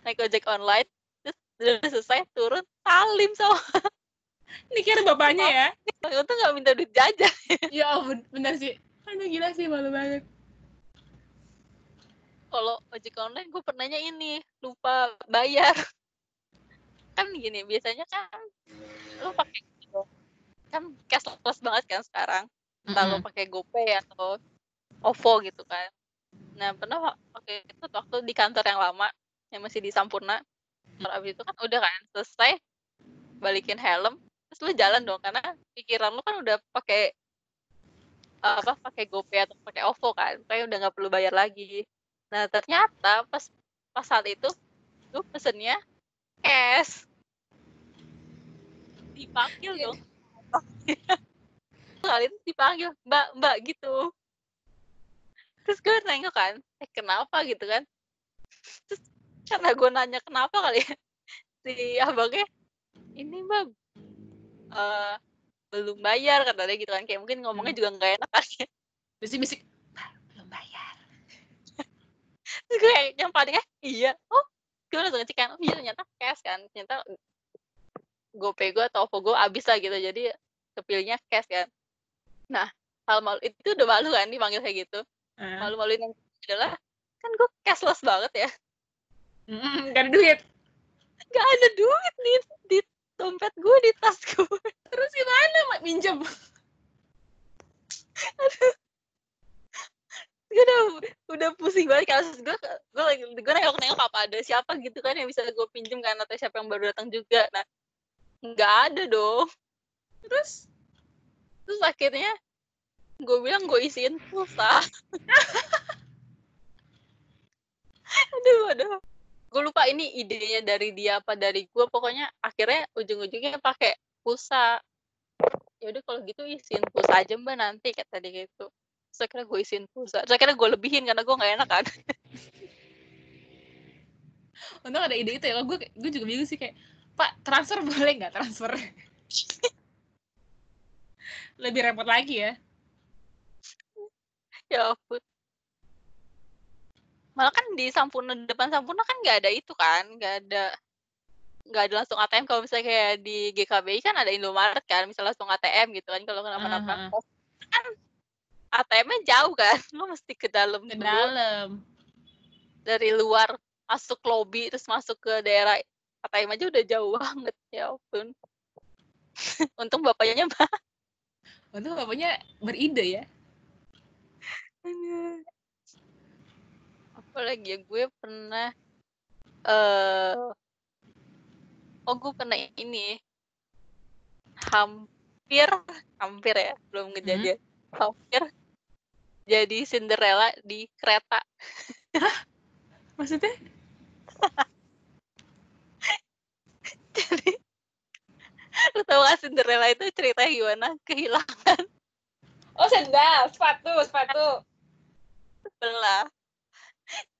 naik ojek online terus udah selesai turun salim sama
ini kira bapaknya ya?
Untung nggak minta duit jajan.
Ya ampun bener sih. Aduh gila sih malu banget.
Kalau ojek online gue pernahnya ini lupa bayar. Kan gini biasanya kan lu pakai. Kan cashless banget kan sekarang. Entah lu pakai GoPay atau OVO gitu kan. Nah pernah pakai itu waktu di kantor yang lama yang masih di Sampurna. Terus abis itu kan udah kan selesai balikin helm terus lu jalan dong karena pikiran lu kan udah pakai apa pakai GoPay atau pakai OVO kan kayak udah nggak perlu bayar lagi. Nah ternyata pas pas saat itu gue pesennya cash. Dipanggil
Iya.
dong kali itu dipanggil mbak mbak gitu. Terus gue nengok kan eh kenapa? gitu kan. Terus karena gue nanya kenapa kali ya? Si abangnya ini mbak eh, belum bayar kata dia gitu kan. Kayak mungkin ngomongnya juga nggak enak kan ya.
bisik-bisik belum bayar.
Terus gue yang, yang paling eh iya. Oh gue langsung ngecek kan oh iya ternyata cash kan. Ternyata GoPay gue atau OVO gue abis lah gitu. Jadi kepilihnya cash kan. Nah hal malu itu udah malu kan dipanggil kayak gitu.
Uh.
malu-maluin yang adalah kan gue cashless banget ya.
Mm, gak ada duit.
Gak ada duit nih di dompet gue di tas gue
terus gimana mak? Minjem.
Aduh. Gue udah udah pusing banget kasus gue gue lagi gue nengok nengok apa ada siapa gitu kan yang bisa gue pinjem kan atau siapa yang baru datang juga. Nah nggak ada dong
terus
terus akhirnya gue bilang gue isiin pulsa. Aduh aduh. Gue lupa ini idenya dari dia apa dari gue pokoknya akhirnya ujung-ujungnya pakai pulsa. Ya udah kalau gitu isiin pulsa aja mbak nanti kayak tadi gitu. Saya kira gue isiin pulsa. Saya kira gue lebihin karena gue nggak enak kan.
Untung ada ide itu ya. Gue gue juga bingung sih kayak pak transfer boleh nggak transfer lebih repot lagi ya.
Ya ampun. Malah kan di Sampurna depan Sampurna kan nggak ada itu kan nggak ada nggak ada langsung ATM kalau misalnya kayak di GKBI kan ada Indomaret kan misalnya langsung ATM gitu kan kalau kenapa-napa.
Uh-huh.
kan ATM-nya jauh kan lo mesti ke dalam
ke dalam.
Dari luar masuk lobby terus masuk ke daerah ATM aja udah jauh banget ya ampun. Untung bapaknya mbak
untung bapaknya beride ya?
Apa lagi ya? Gue pernah eh uh, oh gue pernah ini hampir hampir ya belum kejadian. Hmm? hampir jadi Cinderella di kereta.
Maksudnya
lu tau gak Cinderella itu ceritanya gimana? Kehilangan.
Oh sendal sepatu sepatu.
Sebelah.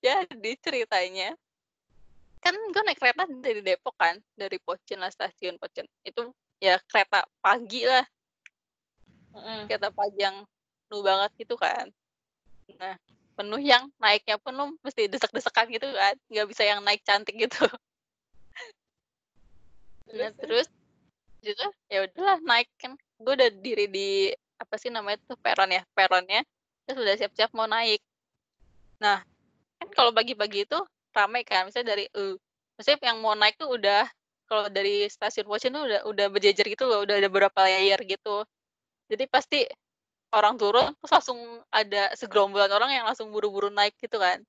Jadi ceritanya kan gue naik kereta dari Depok kan dari Pocin lah stasiun Pocin. Itu ya kereta pagi lah. Mm. kereta pagi yang penuh banget gitu kan. Nah penuh yang naiknya pun lo mesti desek-desekan gitu kan. Nggak bisa yang naik cantik gitu. Nah terus gitu ya udahlah naik kan. Gue udah diri di apa sih namanya tuh peron ya peronnya terus udah siap-siap mau naik. Nah kan kalau bagi-bagi itu ramai kan misalnya dari uh, maksudnya yang mau naik tuh udah kalau dari stasiun Wocin tuh udah udah berjejer gitu loh udah ada beberapa layer gitu. Jadi pasti orang turun terus langsung ada segerombolan orang yang langsung buru-buru naik gitu kan.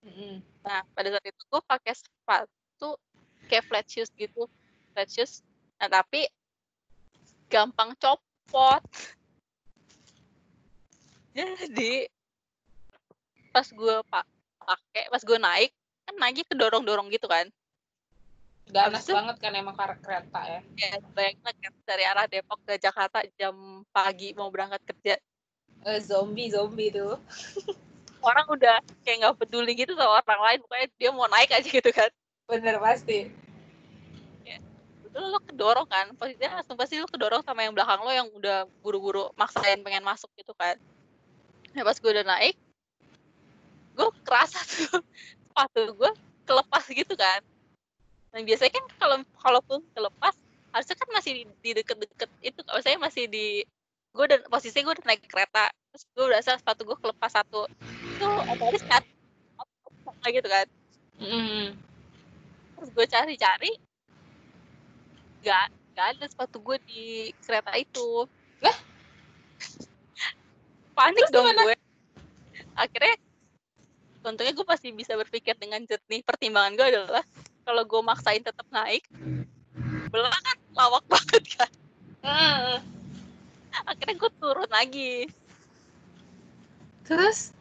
Mm-hmm. nah pada saat itu gue pakai sepatu kayak flat shoes gitu flat shoes. Nah tapi gampang copot. Jadi pas gue pakai pas gue naik kan naiknya kedorong-dorong gitu kan?
Ganas itu, banget kan emang kereta ya?
Ya bayangin dari arah Depok ke Jakarta jam pagi mau berangkat kerja.
Uh, zombie zombie tuh.
Orang udah kayak nggak peduli gitu sama orang lain pokoknya dia mau naik aja gitu kan.
Bener pasti.
Betul lo kedorong kan? Pastinya langsung pasti lo kedorong sama yang belakang lo yang udah buru-buru maksain pengen masuk gitu kan. Nah pas gue udah naik gue kerasa tuh sepatu gue kelepas gitu kan. Nah biasanya kan kalau kalaupun kelepas harusnya kan masih di deket-deket itu kalau saya masih di gue dan posisi gue udah naik kereta terus gue udah sepatu gue kelepas satu itu otomatis kan gitu kan. Mm. terus gue cari-cari gak gak ada sepatu gue di kereta itu.
Lah?
Panik terus dong gimana? gue. Akhirnya untungnya gue pasti bisa berpikir dengan jernih. Pertimbangan gue adalah kalau gue maksain tetap naik belah kan lawak banget kan. Hmm. akhirnya gue turun lagi.
Terus?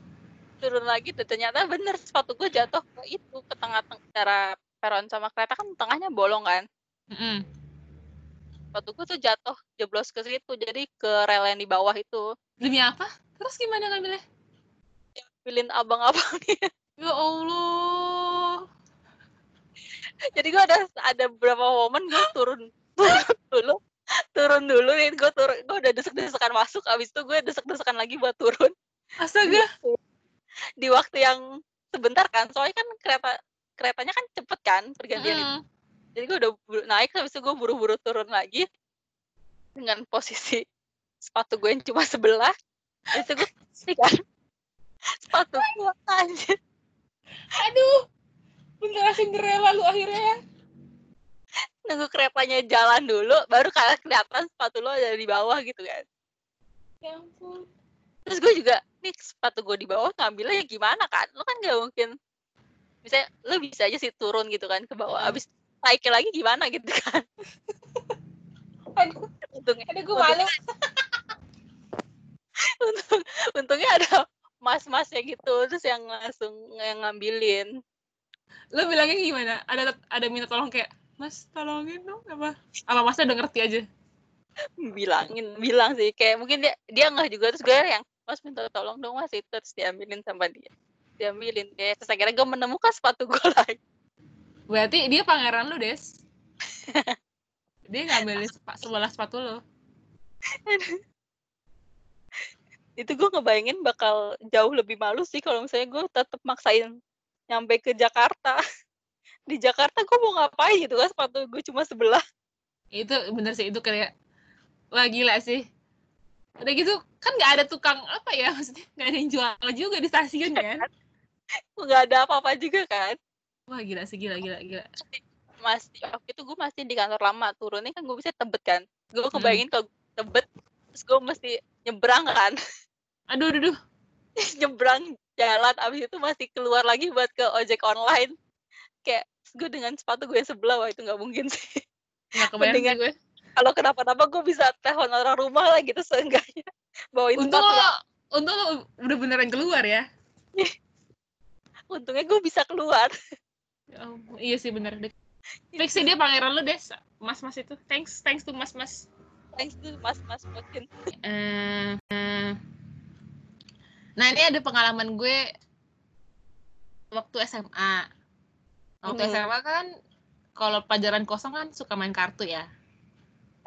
Turun lagi dan ternyata bener. Sepatu gue jatuh ke itu ke tengah antara peron sama kereta kan tengahnya bolong kan. Mm -hmm. Sepatu gue tuh jatuh jeblos ke situ jadi ke rel yang di bawah itu.
Demi apa? Terus gimana ngambilnya?
Pilih abang-abangnya
ya Allah.
Jadi gue ada ada beberapa momen gue turun dulu turun dulu nih gue turun gue udah desek-desekan masuk abis itu gue desek-desekan lagi buat turun.
Astaga.
Di waktu yang sebentar kan, soalnya kan kereta keretanya kan cepet kan pergantian itu. Jadi gue udah naik, habis itu gue buru-buru turun lagi dengan posisi sepatu gue yang cuma sebelah. Habis itu gue sih kan sepatu gue anjir.
Aduh. Beneran Cinderella lu akhirnya ya.
Nunggu keretanya jalan dulu, baru kayak kelihatan sepatu lo ada di bawah gitu kan.
Ya ampun.
Terus gue juga, nih sepatu gue di bawah ngambilnya ya gimana kan? Lo kan gak mungkin, misalnya lo bisa aja sih turun gitu kan ke bawah.
Hmm.
Abis naikin lagi gimana gitu kan.
Aduh,
Untungnya,
aduh gue malu.
untung, untungnya ada mas-masnya gitu, terus yang langsung yang ngambilin.
Lu bilangnya gimana? Ada ada minta tolong kayak, Mas, tolongin dong apa? Apa Masnya udah ngerti aja?
Bilangin, bilang sih. Kayak mungkin dia dia nggak juga, terus gue yang, mas minta tolong dong mas, itu terus diambilin sama dia. Diambilin deh. Terus akhirnya gue menemukan sepatu gue lagi.
Berarti dia pangeran lu, Des. dia ngambilin sepa, sebelah sepatu lo.
itu gue ngebayangin bakal jauh lebih malu sih kalau misalnya gue tetap maksain nyampe ke Jakarta di Jakarta gue mau ngapain gitu kan sepatu gue cuma sebelah
Itu bener sih, itu kayak, wah gila sih. Udah gitu, kan nggak ada tukang apa ya, maksudnya nggak ada yang jual juga di stasiun kan?
nggak ada apa-apa juga kan
Wah gila sih, gila, gila, gila.
masih waktu itu gue masih di kantor lama turunnya kan gue bisa tebet kan gue kebayangin kalau gue tebet terus gue mesti nyebrang kan
Aduh, aduh, aduh.
nyebrang jalan abis itu masih keluar lagi buat ke ojek online kayak gue dengan sepatu gue yang sebelah wah itu nggak mungkin sih
Nggak kebayang gue.
kalau kenapa-napa gue bisa telepon orang rumah lah gitu seenggaknya bawain
Untung
sepatu
lo, untung lo udah beneran keluar ya.
untungnya gue bisa keluar
Ampun, iya sih bener. Fix sih dia pangeran lu, Des. Mas-mas itu. Thanks, thanks to mas-mas.
thanks tuh mas mas mungkin
Eh, eh. Nah, ini ada pengalaman gue waktu SMA. Waktu
Hmm.
SMA kan kalau pelajaran kosong kan suka main kartu ya.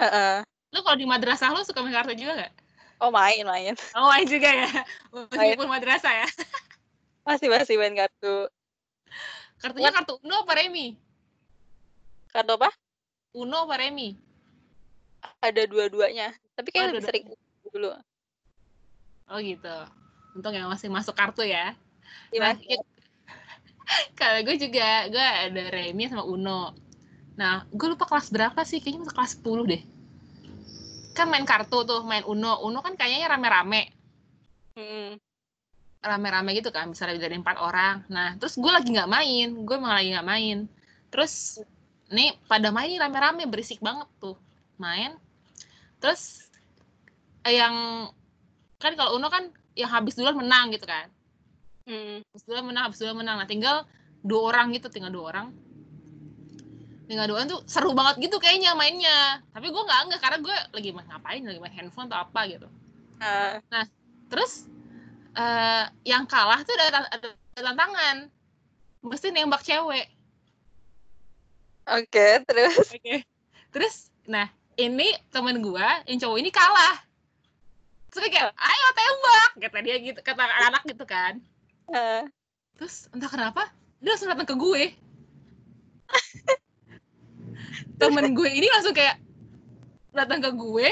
Heeh.
Lu kalau di madrasah lu suka main kartu juga gak?
oh main main
Oh, main juga ya. Meskipun madrasah ya.
masih masih main kartu
Kartunya kartu Uno apa Remi?
kartu apa
Uno apa Remi?
ada dua-duanya tapi
Oh,
kayak lebih sering dulu
Oh gitu. Untung yang masih masuk kartu ya.
Gimana?
Nah, ya- kalau gue juga, gue ada Remi sama Uno. Nah, gue lupa kelas berapa sih, kayaknya kelas 10 deh. Kan main kartu tuh, main Uno. Uno kan kayaknya rame-rame.
Mm-mm.
Rame-rame gitu kan, lebih dari empat orang. Nah, terus gue lagi nggak main, gue emang lagi nggak main. Terus, nih pada main rame-rame, berisik banget tuh. Main. Terus, eh, yang, kan kalau Uno kan, yang habis duluan menang gitu kan.
Mm.
habis duluan menang habis duluan menang nah tinggal dua orang gitu tinggal dua orang tinggal dua orang tuh seru banget gitu kayaknya mainnya tapi gue nggak nggak karena gue lagi main ngapain lagi main handphone atau apa gitu
Ah,
terus eh yang kalah tuh ada, ada, ada tantangan. Mesti nembak cewek.
Oke terus?
Oke. Terus nah ini temen gue yang cowok ini kalah. Terus kayak ayo tembak. Kata dia gitu kata anak gitu kan.
Ah,
Terus entah kenapa dia langsung datang ke gue. Temen gue ini langsung kayak datang ke gue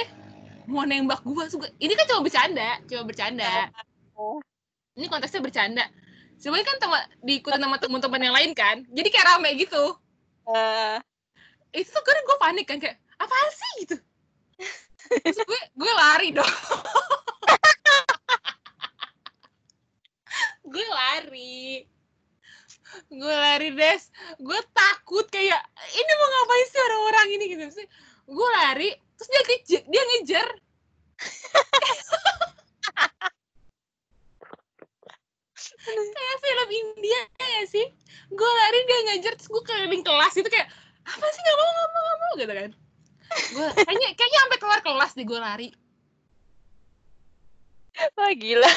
mau nembak gue. Gue- Ini kan cuma bercanda, cuma bercanda.
Oh.
Ini konteksnya bercanda. Sebenarnya kan teman diikutin sama teman-teman yang lain kan. Jadi kayak rame gitu.
ah,
Itu tuh kan gue panik kan kayak apaan sih gitu. Gue gue lari dong. gue lari gue lari des gue takut kayak ini mau ngapain sih orang-orang ini gitu sih gue lari terus dia dia ngejar kayak film India ya sih? Gue lari dia ngejar terus gue keliling kelas. Itu kayak apa sih? Nggak mau nggak mau nggak mau gitu kan. Gue kayaknya kayaknya sampai keluar kelas di gue lari.
Wah gila.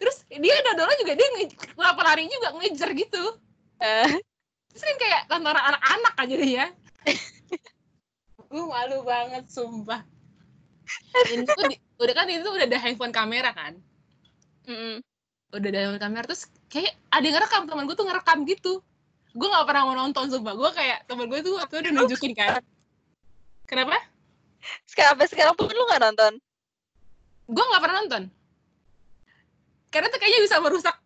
Terus dia dodolnya juga dia kenapa lari juga ngejar gitu. Terus kan kayak tontonan anak-anak aja deh ya. Gue malu banget sumpah. Ini tuh di- udah kan itu udah ada handphone kamera kan. Udah dalam kamera terus kayak ada yang ngerekam teman gue tuh ngerekam gitu. Gue nggak pernah mau nonton sumpah. Gue kayak temen gue tuh waktu itu udah nunjukin kan. Kenapa?
Sekarang sampai sekarang pun lu nggak nonton?
Gue nggak pernah nonton. Karena tuh kayaknya bisa merusak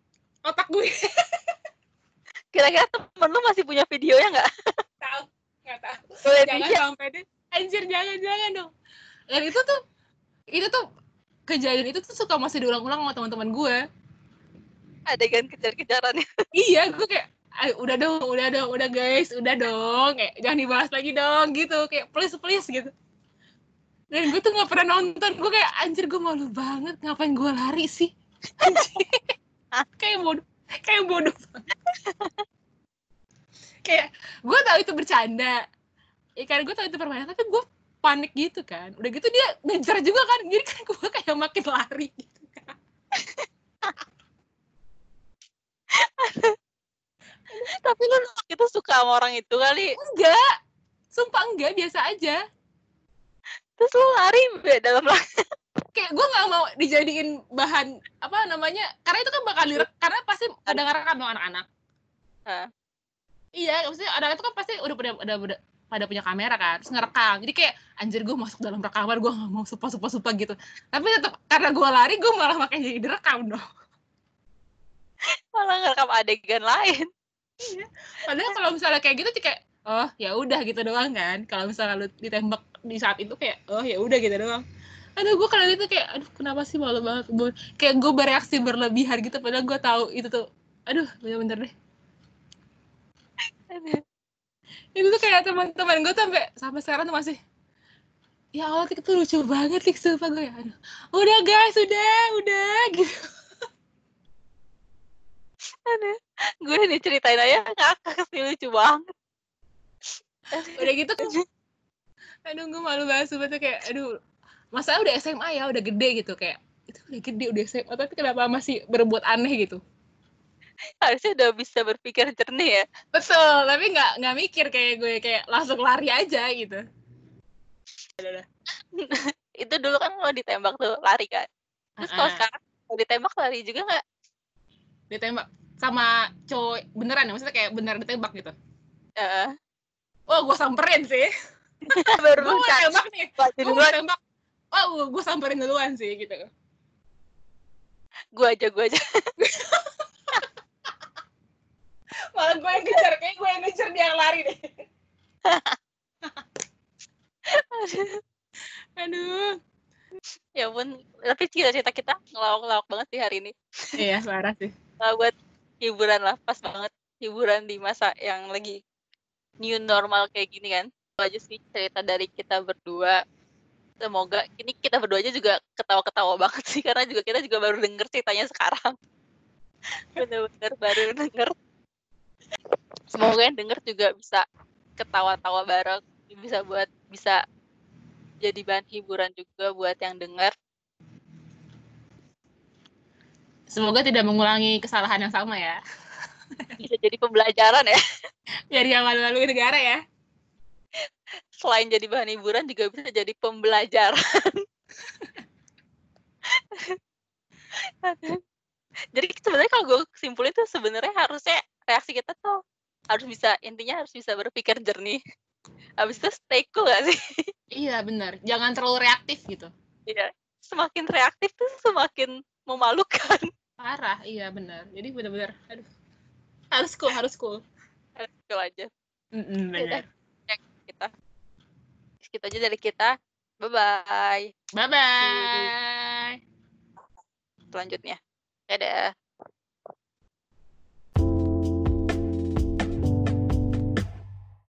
otak gue
kira-kira temen lu masih punya videonya nggak?
Tahu nggak tahu.
Boleh
jangan
di
sampai deh. Anjir jangan jangan dong. Dan itu tuh itu tuh kejadian itu tuh suka masih diulang-ulang sama teman-teman gue
adegan kejar-kejarannya.
Iya gue kayak "Ayo, udah dong udah dong udah guys udah dong kayak jangan dibahas lagi dong gitu kayak please please gitu. Dan gue tuh nggak pernah nonton gue kayak anjir gue malu banget ngapain gue lari sih? Kayak bodoh kayak bodoh banget. kayak gue tahu itu bercanda ya karena gue tahu itu permainan tapi gue panik gitu kan. Udah gitu dia ngejar juga kan jadi kan gue kayak makin lari gitu kan
tapi lu itu suka sama orang itu kali?
Enggak. Sumpah enggak biasa aja.
Terus lu lari be, dalam
kayak gue nggak mau dijadiin bahan apa namanya karena itu kan bakal direk karena pasti ada ngerekam dong anak-anak. Iya maksudnya anak itu kan pasti udah pada udah, udah pada punya kamera kan terus ngerekam. Jadi kayak anjir gue masuk dalam rekaman gue nggak mau supa supa supa gitu. Tapi tetap karena gue lari gue malah makin jadi direkam dong
malah ngerekam adegan lain.
Padahal kalau misalnya kayak gitu kayak oh ya udah gitu doang kan. Kalau misalnya lu ditembak di saat itu kayak oh ya udah gitu doang. Aduh gue kalau itu kayak aduh kenapa sih malu banget? Gua- kayak gue bereaksi berlebihan gitu padahal gue tahu itu tuh aduh bener-bener deh. Itu tuh kayak teman-teman gue sampai sampai sekarang tuh masih ya Allah itu lucu banget lik sumpah gue ya aduh udah guys udah udah gitu
Aduh, gue nih ceritain aja ngakak sih lucu banget.
Udah gitu kan aduh gue malu banget sumpah tuh kayak aduh masa udah SMA ya udah gede gitu kayak itu udah gede udah SMA tapi kenapa masih berbuat aneh gitu?
Harusnya udah bisa berpikir jernih ya.
Betul tapi nggak nggak mikir kayak gue kayak langsung lari aja gitu.
Itu dulu kan lo ditembak tuh lari kan? Terus kalau
Ah,
sekarang kalau ditembak lari juga nggak?
Ditembak sama cowok beneran ya? Maksudnya kayak bener ditembak gitu?
Heeh.
oh gue samperin sih.
Baru
gue mau tembak nih. Gue mau tembak. Oh gue samperin duluan sih gitu.
Gue aja gue aja.
Malah gue yang ngejar kayak gue yang ngejar dia yang lari deh. Aduh.
Ya pun tapi cita-cita kita ngelawak-ngelawak banget sih hari ini.
Iya parah sih.
Nah, buat hiburan lah pas banget hiburan di masa yang lagi new normal kayak gini kan. Aja sih cerita dari kita berdua. Semoga ini kita berdua aja juga ketawa-ketawa banget sih karena juga kita juga baru denger ceritanya sekarang. Bener-bener baru denger. Semoga yang denger juga bisa ketawa-tawa bareng. Bisa buat bisa jadi bahan hiburan juga buat yang denger
semoga tidak mengulangi kesalahan yang sama ya
bisa jadi pembelajaran ya
biar yang malu-malu negara ya
selain jadi bahan hiburan juga bisa jadi pembelajaran. jadi sebenarnya kalau gue simpulin tuh sebenarnya harusnya reaksi kita tuh harus bisa intinya harus bisa berpikir jernih. Habis itu stay cool gak sih?
iya benar jangan terlalu reaktif gitu
Iya. Semakin reaktif tuh semakin memalukan.
parah iya benar jadi benar-benar aduh harus cool harus cool
Harus cool aja
Mm-mm, benar
kita. Segitu aja dari kita. Bye bye.
bye bye
Selanjutnya. Dadah.